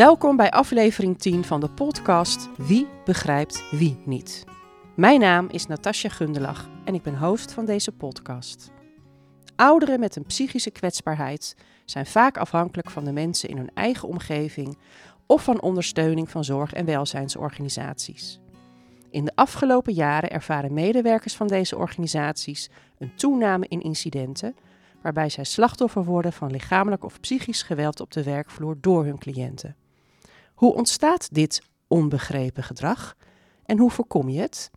Welkom bij aflevering 10 van de podcast Wie begrijpt wie niet. Mijn naam is Natasja Gundelach en ik ben host van deze podcast. Ouderen met een psychische kwetsbaarheid zijn vaak afhankelijk van de mensen in hun eigen omgeving of van ondersteuning van zorg- en welzijnsorganisaties. In de afgelopen jaren ervaren medewerkers van deze organisaties een toename in incidenten waarbij zij slachtoffer worden van lichamelijk of psychisch geweld op de werkvloer door hun cliënten. Hoe ontstaat dit onbegrepen gedrag en hoe voorkom je het?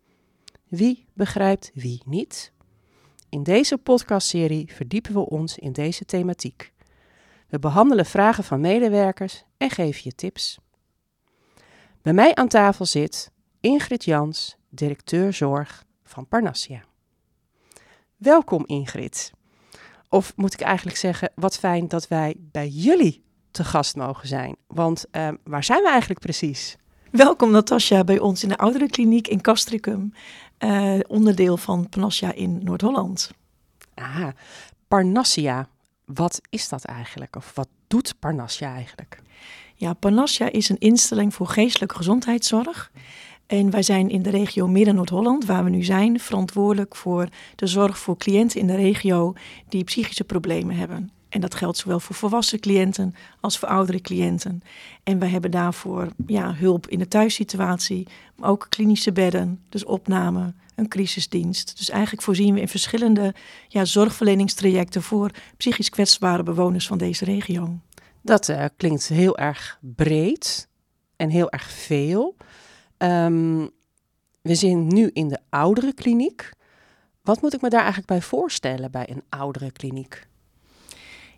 Wie begrijpt wie niet? In deze podcastserie verdiepen we ons in deze thematiek. We behandelen vragen van medewerkers en geven je tips. Bij mij aan tafel zit Ingrid Jans, directeur zorg van Parnassia. Welkom Ingrid. Of moet ik eigenlijk zeggen, wat fijn dat wij bij jullie te gast mogen zijn. Want uh, waar zijn we eigenlijk precies? Welkom Natasja bij ons in de ouderenkliniek in Castricum, uh, onderdeel van Parnassia in Noord-Holland. Ah, Parnassia, wat is dat eigenlijk? Of wat doet Parnassia eigenlijk? Ja, Parnassia is een instelling voor geestelijke gezondheidszorg. En wij zijn in de regio Midden-Noord-Holland, waar we nu zijn, verantwoordelijk voor de zorg voor cliënten in de regio die psychische problemen hebben. En dat geldt zowel voor volwassen cliënten als voor oudere cliënten. En wij hebben daarvoor ja, hulp in de thuissituatie, maar ook klinische bedden, dus opname, een crisisdienst. Dus eigenlijk voorzien we in verschillende ja, zorgverleningstrajecten voor psychisch kwetsbare bewoners van deze regio. Dat uh, klinkt heel erg breed en heel erg veel. Um, we zijn nu in de oudere kliniek. Wat moet ik me daar eigenlijk bij voorstellen bij een oudere kliniek?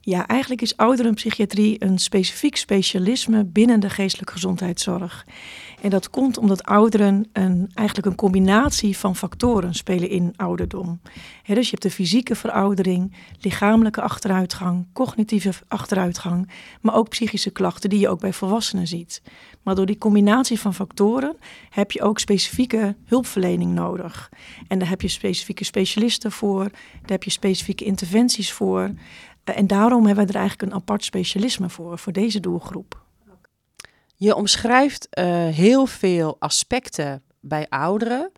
Ja, eigenlijk is ouderenpsychiatrie een specifiek specialisme binnen de geestelijke gezondheidszorg. En dat komt omdat ouderen een, eigenlijk een combinatie van factoren spelen in ouderdom. dus je hebt de fysieke veroudering, lichamelijke achteruitgang, cognitieve achteruitgang, maar ook psychische klachten die je ook bij volwassenen ziet. Maar door die combinatie van factoren heb je ook specifieke hulpverlening nodig. En daar heb je specifieke specialisten voor, daar heb je specifieke interventies voor. Eh, en daarom hebben we er eigenlijk een apart specialisme voor, voor deze doelgroep. Je omschrijft uh, heel veel aspecten bij ouderen.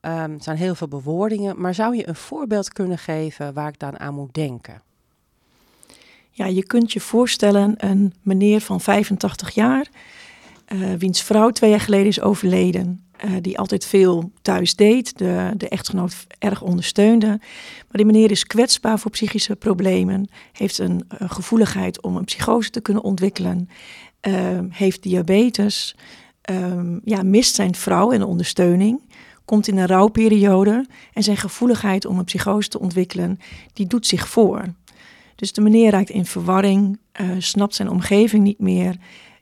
Um, er zijn heel veel bewoordingen, maar zou je een voorbeeld kunnen geven waar ik dan aan moet denken? Ja, je kunt je voorstellen een meneer van 85 jaar, uh, wiens vrouw twee jaar geleden is overleden. Uh, die altijd veel thuis deed, de, de echtgenoot erg ondersteunde. Maar die meneer is kwetsbaar voor psychische problemen, heeft een, een gevoeligheid om een psychose te kunnen ontwikkelen, uh, heeft diabetes, um, ja, mist zijn vrouw en ondersteuning, komt in een rouwperiode en zijn gevoeligheid om een psychose te ontwikkelen, die doet zich voor. Dus de meneer raakt in verwarring, uh, snapt zijn omgeving niet meer,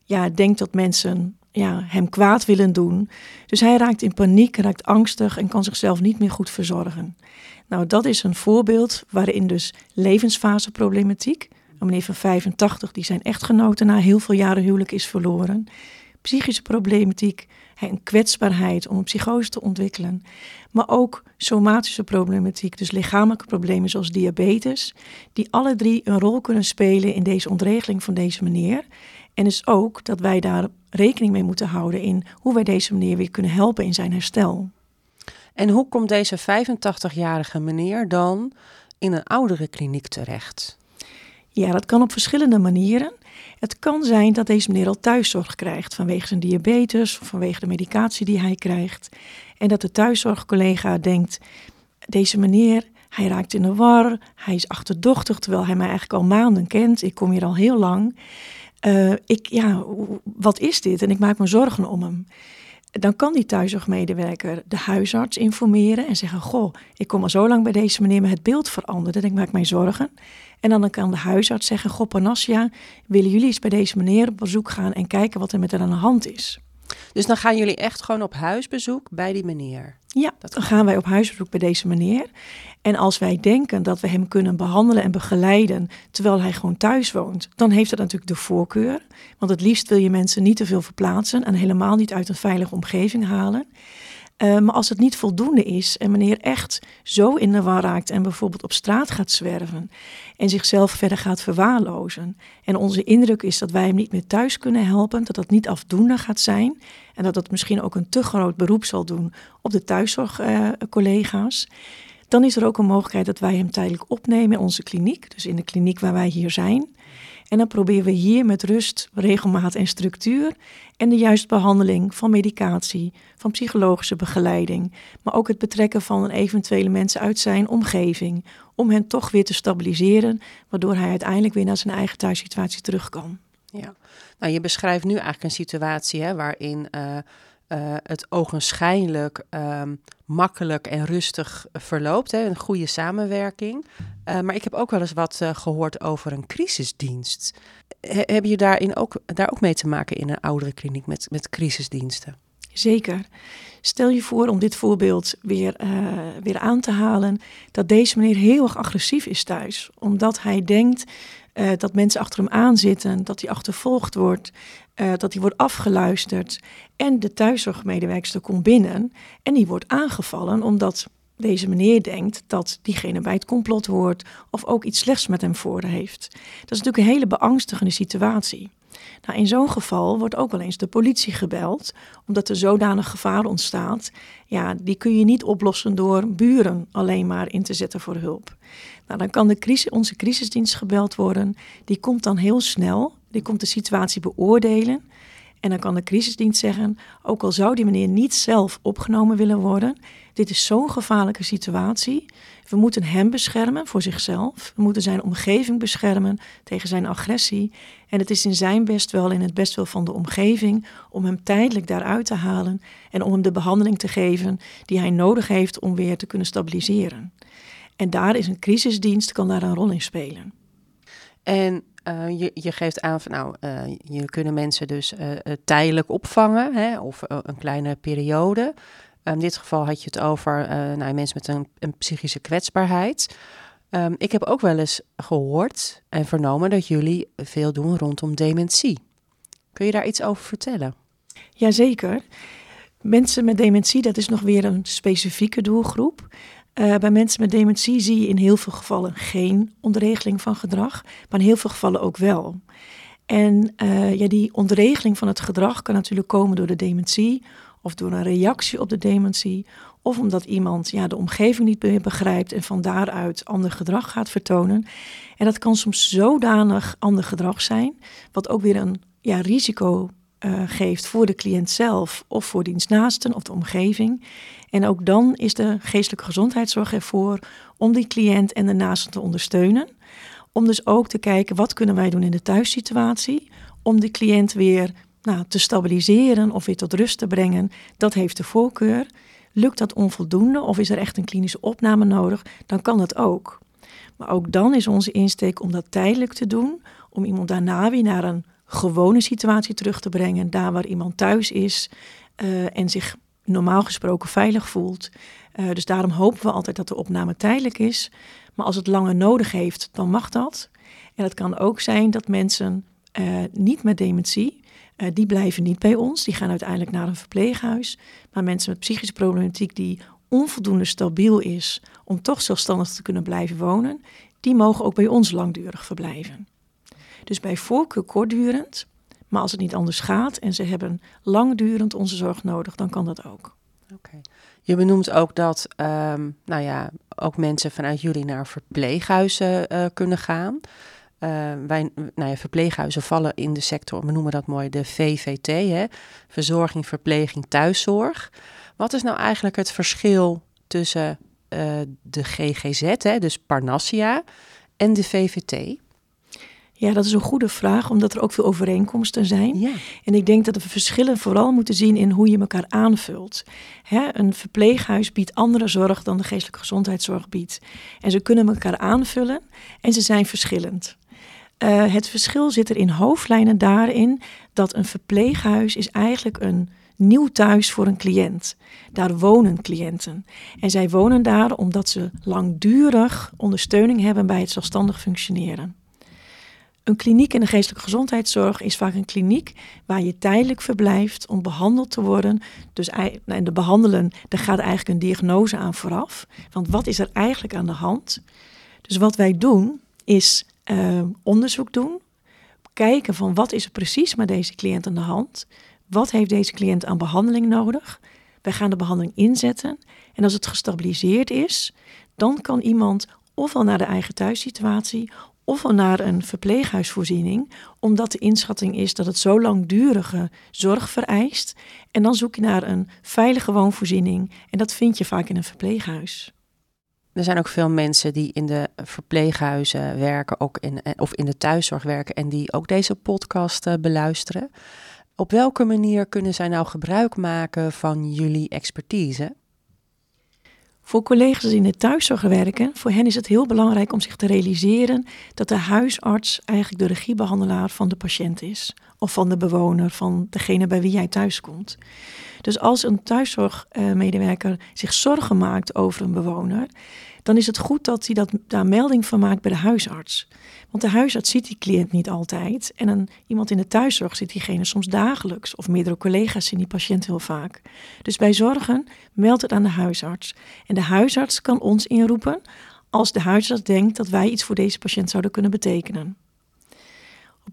ja, denkt dat mensen ja, hem kwaad willen doen. Dus hij raakt in paniek, raakt angstig en kan zichzelf niet meer goed verzorgen. Nou, dat is een voorbeeld waarin dus levensfaseproblematiek, een meneer van 85 die zijn echtgenoten na heel veel jaren huwelijk is verloren, psychische problematiek, een kwetsbaarheid om een psychose te ontwikkelen, maar ook somatische problematiek, dus lichamelijke problemen zoals diabetes, die alle drie een rol kunnen spelen in deze ontregeling van deze meneer. En dus ook dat wij daar rekening mee moeten houden in hoe wij deze meneer weer kunnen helpen in zijn herstel. En hoe komt deze 85-jarige meneer dan in een oudere kliniek terecht? Ja, dat kan op verschillende manieren. Het kan zijn dat deze meneer al thuiszorg krijgt vanwege zijn diabetes of vanwege de medicatie die hij krijgt. En dat de thuiszorgcollega denkt: deze meneer, hij raakt in de war, hij is achterdochtig terwijl hij mij eigenlijk al maanden kent. Ik kom hier al heel lang. Uh, ik, ja, wat is dit? En ik maak me zorgen om hem. Dan kan die thuiszorgmedewerker de huisarts informeren en zeggen: Goh, ik kom al zo lang bij deze meneer, maar het beeld veranderde en ik maak mij zorgen. En dan kan de huisarts zeggen: Goh, Panassia, willen jullie eens bij deze meneer op bezoek gaan en kijken wat er met hem aan de hand is? Dus dan gaan jullie echt gewoon op huisbezoek bij die meneer? Ja, dan gaan wij op huisbezoek bij deze meneer. En als wij denken dat we hem kunnen behandelen en begeleiden terwijl hij gewoon thuis woont, dan heeft dat natuurlijk de voorkeur. Want het liefst wil je mensen niet te veel verplaatsen en helemaal niet uit een veilige omgeving halen. Uh, maar als het niet voldoende is en meneer echt zo in de war raakt en bijvoorbeeld op straat gaat zwerven en zichzelf verder gaat verwaarlozen en onze indruk is dat wij hem niet meer thuis kunnen helpen, dat dat niet afdoende gaat zijn en dat dat misschien ook een te groot beroep zal doen op de thuiszorgcollega's, uh, dan is er ook een mogelijkheid dat wij hem tijdelijk opnemen in onze kliniek, dus in de kliniek waar wij hier zijn. En dan proberen we hier met rust, regelmaat en structuur en de juiste behandeling van medicatie, van psychologische begeleiding, maar ook het betrekken van eventuele mensen uit zijn omgeving, om hen toch weer te stabiliseren, waardoor hij uiteindelijk weer naar zijn eigen thuissituatie terug kan. Ja, nou je beschrijft nu eigenlijk een situatie hè, waarin uh, uh, het ogenschijnlijk um, makkelijk en rustig verloopt. Hè, een goede samenwerking. Uh, maar ik heb ook wel eens wat uh, gehoord over een crisisdienst. He, heb je daarin ook, daar ook mee te maken in een oudere kliniek met, met crisisdiensten? Zeker. Stel je voor om dit voorbeeld weer, weer aan te halen, dat deze meneer heel erg agressief is thuis, omdat hij denkt dat mensen achter hem aanzitten, dat hij achtervolgd wordt, uh, dat hij wordt afgeluisterd. En de thuiszorgmedewerkster komt binnen en die wordt aangevallen omdat deze meneer denkt dat diegene bij het complot hoort of ook iets slechts met hem voor heeft. Dat is natuurlijk een hele beangstigende situatie. Nou, in zo'n geval wordt ook wel eens de politie gebeld, omdat er zodanig gevaar ontstaat. Ja, die kun je niet oplossen door buren alleen maar in te zetten voor hulp. Nou, dan kan de crisis, onze crisisdienst gebeld worden. Die komt dan heel snel, die komt de situatie beoordelen. En dan kan de crisisdienst zeggen, ook al zou die meneer niet zelf opgenomen willen worden, dit is zo'n gevaarlijke situatie. We moeten hem beschermen voor zichzelf. We moeten zijn omgeving beschermen tegen zijn agressie. En het is in zijn best wel, in het best wel van de omgeving, om hem tijdelijk daaruit te halen en om hem de behandeling te geven die hij nodig heeft om weer te kunnen stabiliseren. En daar is een crisisdienst, kan daar een rol in spelen. En uh, je, je, geeft aan van nou, uh, je kunnen mensen dus uh, tijdelijk opvangen hè, of een kleine periode. in dit geval had je het over nou, mensen met een, een psychische kwetsbaarheid. Um, ik heb ook wel eens gehoord en vernomen dat jullie veel doen rondom dementie. Kun je daar iets over vertellen? Jazeker. Mensen met dementie, dat is nog weer een specifieke doelgroep. Uh, bij mensen met dementie zie je in heel veel gevallen geen ontregeling van gedrag, maar in heel veel gevallen ook wel. En uh, ja, die ontregeling van het gedrag kan natuurlijk komen door de dementie of door een reactie op de dementie of omdat iemand ja, de omgeving niet meer begrijpt en van daaruit ander gedrag gaat vertonen. En dat kan soms zodanig ander gedrag zijn, wat ook weer een ja, risico uh, geeft voor de cliënt zelf of voor dienstnaasten of de omgeving. En ook dan is de geestelijke gezondheidszorg ervoor om die cliënt en de naasten te ondersteunen. Om dus ook te kijken wat kunnen wij doen in de thuissituatie om de cliënt weer nou, te stabiliseren of weer tot rust te brengen. Dat heeft de voorkeur. Lukt dat onvoldoende of is er echt een klinische opname nodig, dan kan dat ook. Maar ook dan is onze insteek om dat tijdelijk te doen, om iemand daarna weer naar een gewone situatie terug te brengen, daar waar iemand thuis is uh, en zich normaal gesproken veilig voelt. Uh, dus daarom hopen we altijd dat de opname tijdelijk is. Maar als het langer nodig heeft, dan mag dat. En het kan ook zijn dat mensen uh, niet met dementie, uh, die blijven niet bij ons. Die gaan uiteindelijk naar een verpleeghuis. Maar mensen met psychische problematiek die onvoldoende stabiel is om toch zelfstandig te kunnen blijven wonen, die mogen ook bij ons langdurig verblijven. Dus bij voorkeur kortdurend, maar als het niet anders gaat en ze hebben langdurend onze zorg nodig, dan kan dat ook. Oké. Je benoemt ook dat um, nou ja, ook mensen vanuit jullie naar verpleeghuizen uh, kunnen gaan. Uh, wij, nou ja, verpleeghuizen vallen in de sector, we noemen dat mooi de VVT, hè? verzorging, verpleging, thuiszorg. Wat is nou eigenlijk het verschil tussen uh, de GGZ, hè, dus Parnassia, en de VVT? Ja, dat is een goede vraag, omdat er ook veel overeenkomsten zijn. Ja. En ik denk dat we verschillen vooral moeten zien in hoe je elkaar aanvult. Hè, een verpleeghuis biedt andere zorg dan de geestelijke gezondheidszorg biedt. En ze kunnen elkaar aanvullen en ze zijn verschillend. Uh, het verschil zit er in hoofdlijnen daarin dat een verpleeghuis is eigenlijk een nieuw thuis voor een cliënt. Daar wonen cliënten. En zij wonen daar omdat ze langdurig ondersteuning hebben bij het zelfstandig functioneren. Een kliniek in de geestelijke gezondheidszorg is vaak een kliniek waar je tijdelijk verblijft om behandeld te worden. Dus en de behandelen, daar gaat eigenlijk een diagnose aan vooraf. Want wat is er eigenlijk aan de hand? Dus wat wij doen is uh, onderzoek doen, kijken van wat is er precies met deze cliënt aan de hand? Wat heeft deze cliënt aan behandeling nodig? Wij gaan de behandeling inzetten en als het gestabiliseerd is, dan kan iemand ofwel naar de eigen thuissituatie ofwel naar een verpleeghuisvoorziening, omdat de inschatting is dat het zo langdurige zorg vereist. En dan zoek je naar een veilige woonvoorziening en dat vind je vaak in een verpleeghuis. Er zijn ook veel mensen die in de verpleeghuizen werken, ook in, of in de thuiszorg werken en die ook deze podcast uh, beluisteren. Op welke manier kunnen zij nou gebruik maken van jullie expertise? Voor collega's die in de thuiszorg werken, voor hen is het heel belangrijk om zich te realiseren dat de huisarts eigenlijk de regiebehandelaar van de patiënt is. Of van de bewoner, van degene bij wie jij thuis komt. Dus als een thuiszorgmedewerker zich zorgen maakt over een bewoner, dan is het goed dat hij dat, daar melding van maakt bij de huisarts. Want de huisarts ziet die cliënt niet altijd. En een, iemand in de thuiszorg ziet diegene soms dagelijks. Of meerdere collega's zien die patiënt heel vaak. Dus bij zorgen meldt het aan de huisarts. En de huisarts kan ons inroepen als de huisarts denkt dat wij iets voor deze patiënt zouden kunnen betekenen.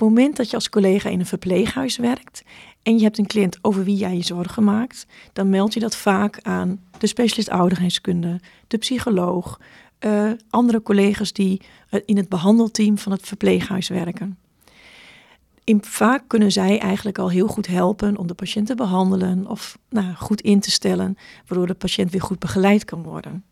Op het moment dat je als collega in een verpleeghuis werkt en je hebt een cliënt over wie jij je zorgen maakt, dan meld je dat vaak aan de specialist ouderheidskunde, de psycholoog, uh, andere collega's die uh, in het behandelteam van het verpleeghuis werken. In, vaak kunnen zij eigenlijk al heel goed helpen om de patiënt te behandelen of nou, goed in te stellen, waardoor de patiënt weer goed begeleid kan worden.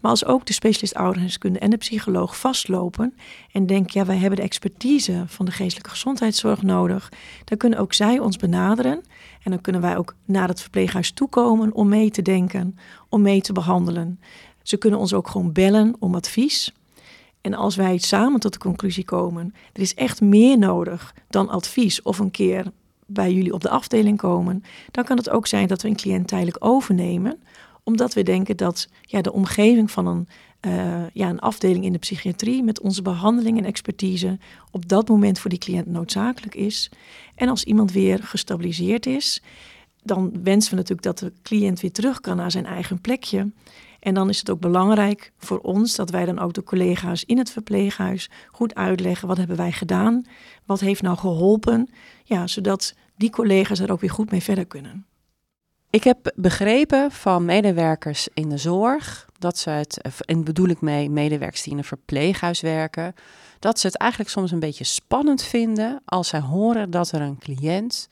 Maar als ook de specialist ouderheidskunde en de psycholoog vastlopen en denken, ja, wij hebben de expertise van de geestelijke gezondheidszorg nodig, dan kunnen ook zij ons benaderen. En dan kunnen wij ook naar het verpleeghuis toekomen om mee te denken, om mee te behandelen. Ze kunnen ons ook gewoon bellen om advies. En als wij samen tot de conclusie komen, er is echt meer nodig dan advies of een keer bij jullie op de afdeling komen, dan kan het ook zijn dat we een cliënt tijdelijk overnemen omdat we denken dat ja, de omgeving van een, uh, ja, een afdeling in de psychiatrie met onze behandeling en expertise op dat moment voor die cliënt noodzakelijk is. En als iemand weer gestabiliseerd is, dan wensen we natuurlijk dat de cliënt weer terug kan naar zijn eigen plekje. En dan is het ook belangrijk voor ons dat wij dan ook de collega's in het verpleeghuis goed uitleggen wat hebben wij gedaan, wat heeft nou geholpen, ja, zodat die collega's er ook weer goed mee verder kunnen. Ik heb begrepen van medewerkers in de zorg dat ze het, en bedoel ik mee medewerkers die in een verpleeghuis werken, dat ze het eigenlijk soms een beetje spannend vinden als zij horen dat er een cliënt,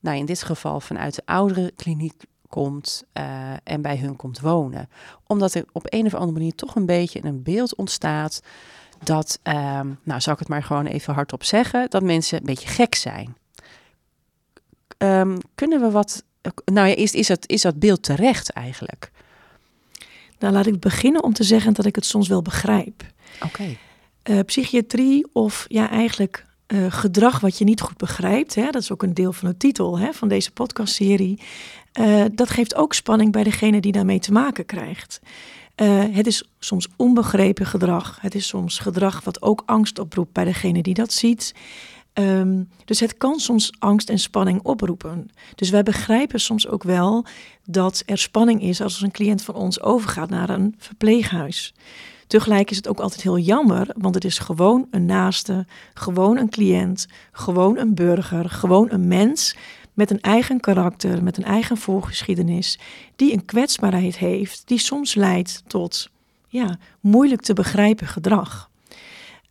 nou in dit geval vanuit de oudere kliniek komt uh, en bij hun komt wonen. Omdat er op een of andere manier toch een beetje een beeld ontstaat dat, uh, nou zal ik het maar gewoon even hardop zeggen, dat mensen een beetje gek zijn. Um, kunnen we wat nou ja, is, is, dat, is dat beeld terecht eigenlijk? Nou, laat ik beginnen om te zeggen dat ik het soms wel begrijp. Oké. Eh, psychiatrie of ja, eigenlijk uh, gedrag wat je niet goed begrijpt, hè, dat is ook een deel van de titel hè, van deze podcastserie, uh, dat geeft ook spanning bij degene die daarmee te maken krijgt. het is soms onbegrepen gedrag. Het is soms gedrag wat ook angst oproept bij degene die dat ziet. Um, dus het kan soms angst en spanning oproepen. Dus wij begrijpen soms ook wel dat er spanning is als een cliënt van ons overgaat naar een verpleeghuis. Tegelijk is het ook altijd heel jammer, want het is gewoon een naaste, gewoon een cliënt, gewoon een burger, gewoon een mens met een eigen karakter, met een eigen voorgeschiedenis, die een kwetsbaarheid heeft, die soms leidt tot ja, moeilijk te begrijpen gedrag.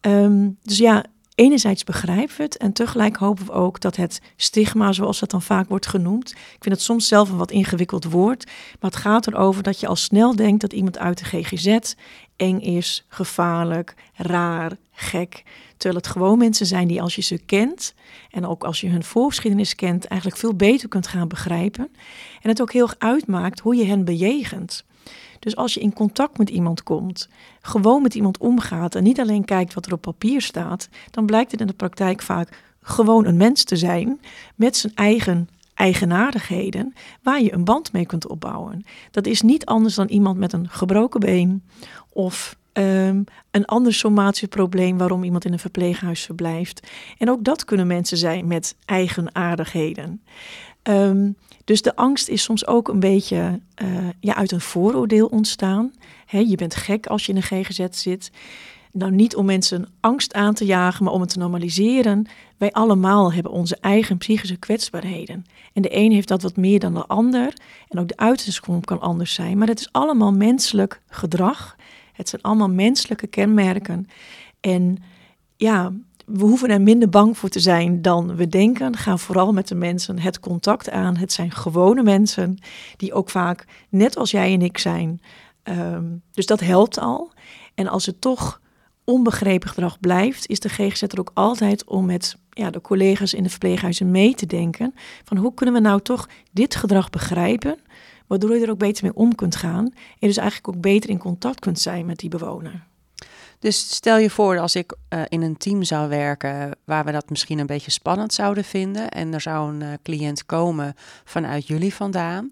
Um, dus ja, enerzijds begrijpen we het en tegelijk hopen we ook dat het stigma, zoals dat dan vaak wordt genoemd, ik vind het soms zelf een wat ingewikkeld woord, maar het gaat erover dat je al snel denkt dat iemand uit de GGZ eng is, gevaarlijk, raar, gek. Terwijl het gewoon mensen zijn die als je ze kent en ook als je hun voorgeschiedenis kent, eigenlijk veel beter kunt gaan begrijpen. En het ook heel erg uitmaakt hoe je hen bejegent. Dus als je in contact met iemand komt, gewoon met iemand omgaat en niet alleen kijkt wat er op papier staat, dan blijkt het in de praktijk vaak gewoon een mens te zijn met zijn eigen eigenaardigheden waar je een band mee kunt opbouwen. Dat is niet anders dan iemand met een gebroken been of Ehm, een ander somatisch probleem waarom iemand in een verpleeghuis verblijft. En ook dat kunnen mensen zijn met eigenaardigheden. Um, dus de angst is soms ook een beetje uh, ja, uit een vooroordeel ontstaan. je bent gek als je in een GGZ zit. Nou, niet om mensen angst aan te jagen, maar om het te normaliseren. Wij allemaal hebben onze eigen psychische kwetsbaarheden. En de een heeft dat wat meer dan de ander. En ook de uitingsvorm kan anders zijn. Maar het is allemaal menselijk gedrag. Het zijn allemaal menselijke kenmerken. En ja, we hoeven er minder bang voor te zijn dan we denken. Ga vooral met de mensen het contact aan. Het zijn gewone mensen die ook vaak net als jij en ik zijn. Ehm, dus dat helpt al. En als het toch onbegrepen gedrag blijft, is de GGZ er ook altijd om met ja, de collega's in de verpleeghuizen mee te denken. Van hoe kunnen we nou toch dit gedrag begrijpen, waardoor je er ook beter mee om kunt gaan. En dus eigenlijk ook beter in contact kunt zijn met die bewoner. Dus stel je voor als ik uh, in een team zou werken waar we dat misschien een beetje spannend zouden vinden. En er zou een uh, cliënt komen vanuit jullie vandaan.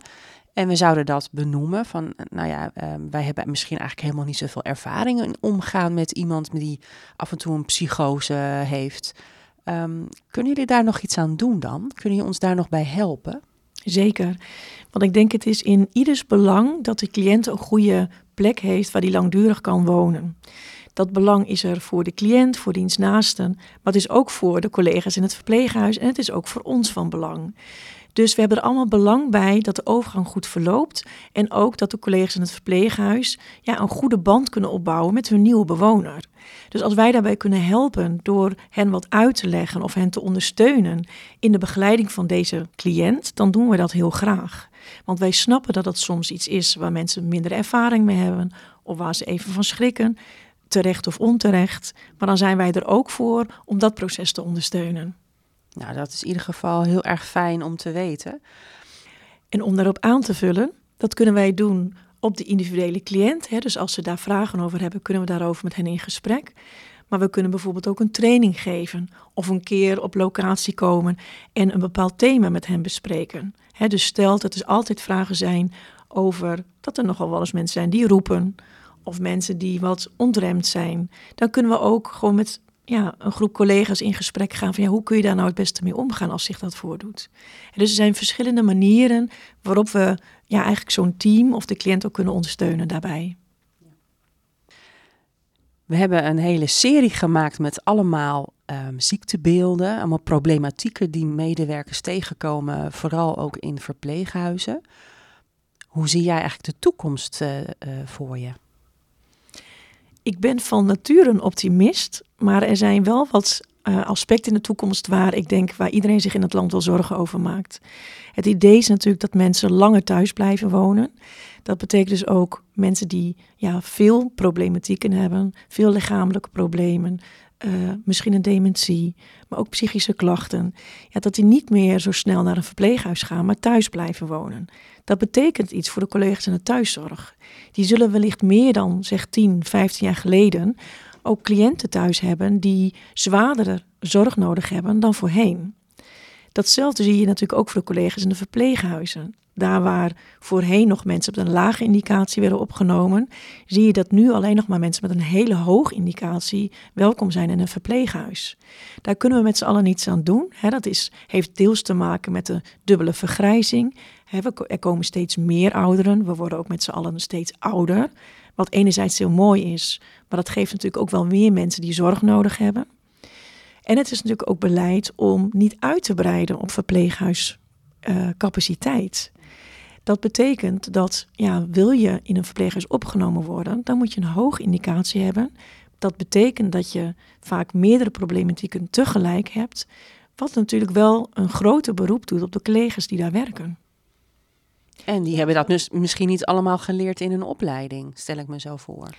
En we zouden dat benoemen van, nou ja, uh, wij hebben misschien eigenlijk helemaal niet zoveel ervaring in omgaan met iemand die af en toe een psychose heeft. Um, kunnen jullie daar nog iets aan doen dan? Kunnen jullie ons daar nog bij helpen? Zeker. Want ik denk het is in ieders belang dat de cliënt een goede plek heeft waar hij langdurig kan wonen. Dat belang is er voor de cliënt, voor diens naasten, maar het is ook voor de collega's in het verpleeghuis en het is ook voor ons van belang. Dus we hebben er allemaal belang bij dat de overgang goed verloopt. En ook dat de collega's in het verpleeghuis ja, een goede band kunnen opbouwen met hun nieuwe bewoner. Dus als wij daarbij kunnen helpen door hen wat uit te leggen of hen te ondersteunen in de begeleiding van deze cliënt, dan doen we dat heel graag. Want wij snappen dat het soms iets is waar mensen minder ervaring mee hebben of waar ze even van schrikken, terecht of onterecht. Maar dan zijn wij er ook voor om dat proces te ondersteunen. Nou, dat is in ieder geval heel erg fijn om te weten. En om daarop aan te vullen, dat kunnen wij doen op de individuele cliënt. Hè. Dus als ze daar vragen over hebben, kunnen we daarover met hen in gesprek. Maar we kunnen bijvoorbeeld ook een training geven of een keer op locatie komen en een bepaald thema met hen bespreken. Hè, dus stel dat er altijd vragen zijn over dat er nogal wel eens mensen zijn die roepen of mensen die wat ontremd zijn. Dan kunnen we ook gewoon met ja, een groep collega's in gesprek gaan van ja, hoe kun je daar nou het beste mee omgaan als zich dat voordoet. En dus er zijn verschillende manieren waarop we ja, eigenlijk zo'n team of de cliënt ook kunnen ondersteunen daarbij. We hebben een hele serie gemaakt met allemaal um, ziektebeelden, allemaal problematieken die medewerkers tegenkomen, vooral ook in verpleeghuizen. Hoe zie jij eigenlijk de toekomst uh, uh, voor je? Ik ben van nature een optimist, maar er zijn wel wat uh, aspecten in de toekomst waar ik denk waar iedereen zich in het land wel zorgen over maakt. Het idee is natuurlijk dat mensen langer thuis blijven wonen. Dat betekent dus ook mensen die ja, veel problematieken hebben, veel lichamelijke problemen, uh, misschien een dementie, maar ook psychische klachten. Ja, dat die niet meer zo snel naar een verpleeghuis gaan, maar thuis blijven wonen. Dat betekent iets voor de collega's in de thuiszorg. Die zullen wellicht meer dan zeg 10, 15 jaar geleden ook cliënten thuis hebben die zwaardere zorg nodig hebben dan voorheen. Datzelfde zie je natuurlijk ook voor de collega's in de verpleeghuizen. Daar waar voorheen nog mensen met een lage indicatie werden opgenomen, zie je dat nu alleen nog maar mensen met een hele hoge indicatie welkom zijn in een verpleeghuis. Daar kunnen we met z'n allen niets aan doen. dat is, heeft deels te maken met de dubbele vergrijzing. er komen steeds meer ouderen, we worden ook met z'n allen steeds ouder. Wat enerzijds heel mooi is, maar dat geeft natuurlijk ook wel meer mensen die zorg nodig hebben. En het is natuurlijk ook beleid om niet uit te breiden op verpleeghuiscapaciteit. Uh, dat betekent dat, ja, wil je in een verpleeghuis opgenomen worden, dan moet je een hoge indicatie hebben. Dat betekent dat je vaak meerdere problematieken tegelijk hebt, wat natuurlijk wel een groter beroep doet op de collega's die daar werken. En die hebben dat dus misschien niet allemaal geleerd in een opleiding, stel ik me zo voor.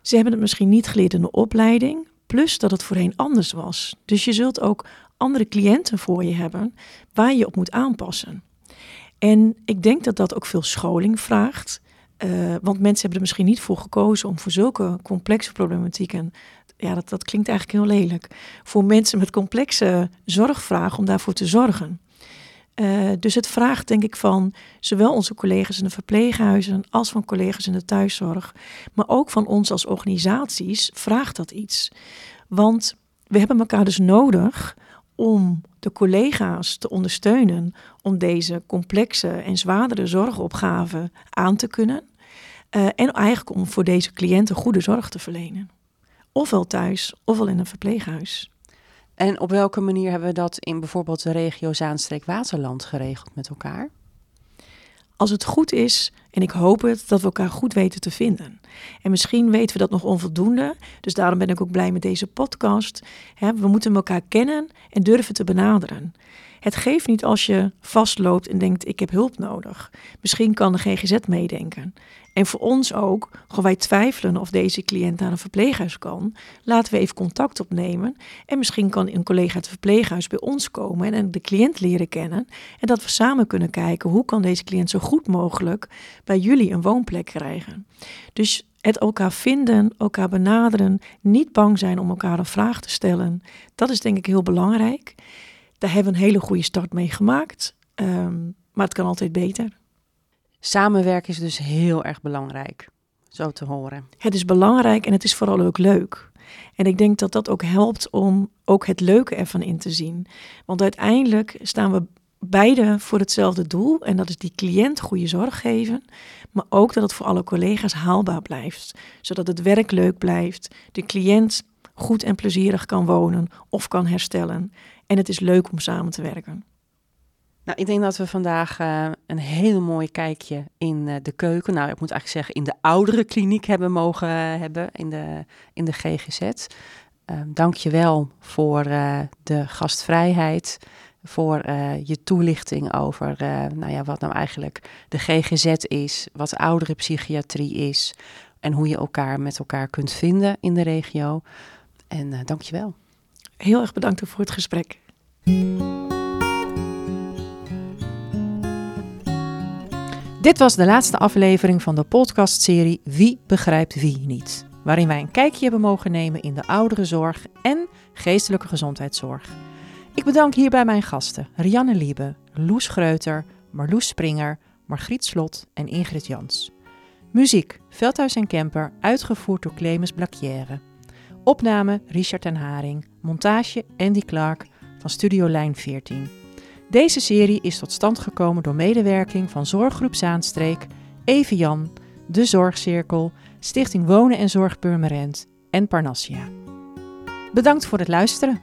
Ze hebben het misschien niet geleerd in de opleiding, plus dat het voorheen anders was. Dus je zult ook andere cliënten voor je hebben waar je op moet aanpassen. En ik denk dat dat ook veel scholing vraagt. Uh, want mensen hebben er misschien niet voor gekozen om voor zulke complexe problematieken. Ja, dat, dat klinkt eigenlijk heel lelijk. Voor mensen met complexe zorgvragen om daarvoor te zorgen. Uh, dus het vraagt denk ik van zowel onze collega's in de verpleeghuizen als van collega's in de thuiszorg, maar ook van ons als organisaties vraagt dat iets. Want we hebben elkaar dus nodig om de collega's te ondersteunen om deze complexe en zwaardere zorgopgave aan te kunnen. Uh, en eigenlijk om voor deze cliënten goede zorg te verlenen. Ofwel thuis, ofwel in een verpleeghuis. En op welke manier hebben we dat in bijvoorbeeld de regio Zaanstreek-Waterland geregeld met elkaar? Als het goed is, en ik hoop het, dat we elkaar goed weten te vinden. En misschien weten we dat nog onvoldoende, dus daarom ben ik ook blij met deze podcast. we moeten elkaar kennen en durven te benaderen. Het geeft niet als je vastloopt en denkt: ik heb hulp nodig. Misschien kan de GGZ meedenken. En voor ons ook, gewoon wij twijfelen of deze cliënt naar een verpleeghuis kan. Laten we even contact opnemen. En misschien kan een collega het verpleeghuis bij ons komen en de cliënt leren kennen. En dat we samen kunnen kijken hoe kan deze cliënt zo goed mogelijk bij jullie een woonplek krijgen. Dus het elkaar vinden, elkaar benaderen, niet bang zijn om elkaar een vraag te stellen. Dat is denk ik heel belangrijk. Daar hebben we een hele goede start mee gemaakt. Ehm, maar het kan altijd beter. Samenwerken is dus heel erg belangrijk, zo te horen. Het is belangrijk en het is vooral ook leuk. En ik denk dat dat ook helpt om ook het leuke ervan in te zien. Want uiteindelijk staan we beide voor hetzelfde doel. En dat is die cliënt goede zorg geven. Maar ook dat het voor alle collega's haalbaar blijft. Zodat het werk leuk blijft. De cliënt goed en plezierig kan wonen of kan herstellen. En het is leuk om samen te werken. Nou, ik denk dat we vandaag uh, een heel mooi kijkje in uh, de keuken, nou ik moet eigenlijk zeggen in de oudere kliniek hebben mogen uh, hebben in de, in de GGZ. Dank je wel voor de gastvrijheid, voor je toelichting over nou ja, wat nou eigenlijk de GGZ is, wat oudere psychiatrie is en hoe je elkaar met elkaar kunt vinden in de regio. En dank je wel. Heel erg bedankt voor het gesprek. Dit was de laatste aflevering van de podcastserie Wie begrijpt wie niet, waarin wij een kijkje hebben mogen nemen in de ouderenzorg en geestelijke gezondheidszorg. Ik bedank hierbij mijn gasten Rianne Liebe, Loes Greuter, Marloes Springer, Margriet Slot en Ingrid Jans. Muziek Veldhuis en Kemper, uitgevoerd door Clemens Blacchière. Opname Richard en Haring, montage Andy Clark van Studio Lijn 14. Deze serie is tot stand gekomen door medewerking van Zorggroep Zaanstreek, Even Jan, De Zorgcirkel, Stichting Wonen en Zorg Purmerend en Parnassia. Bedankt voor het luisteren.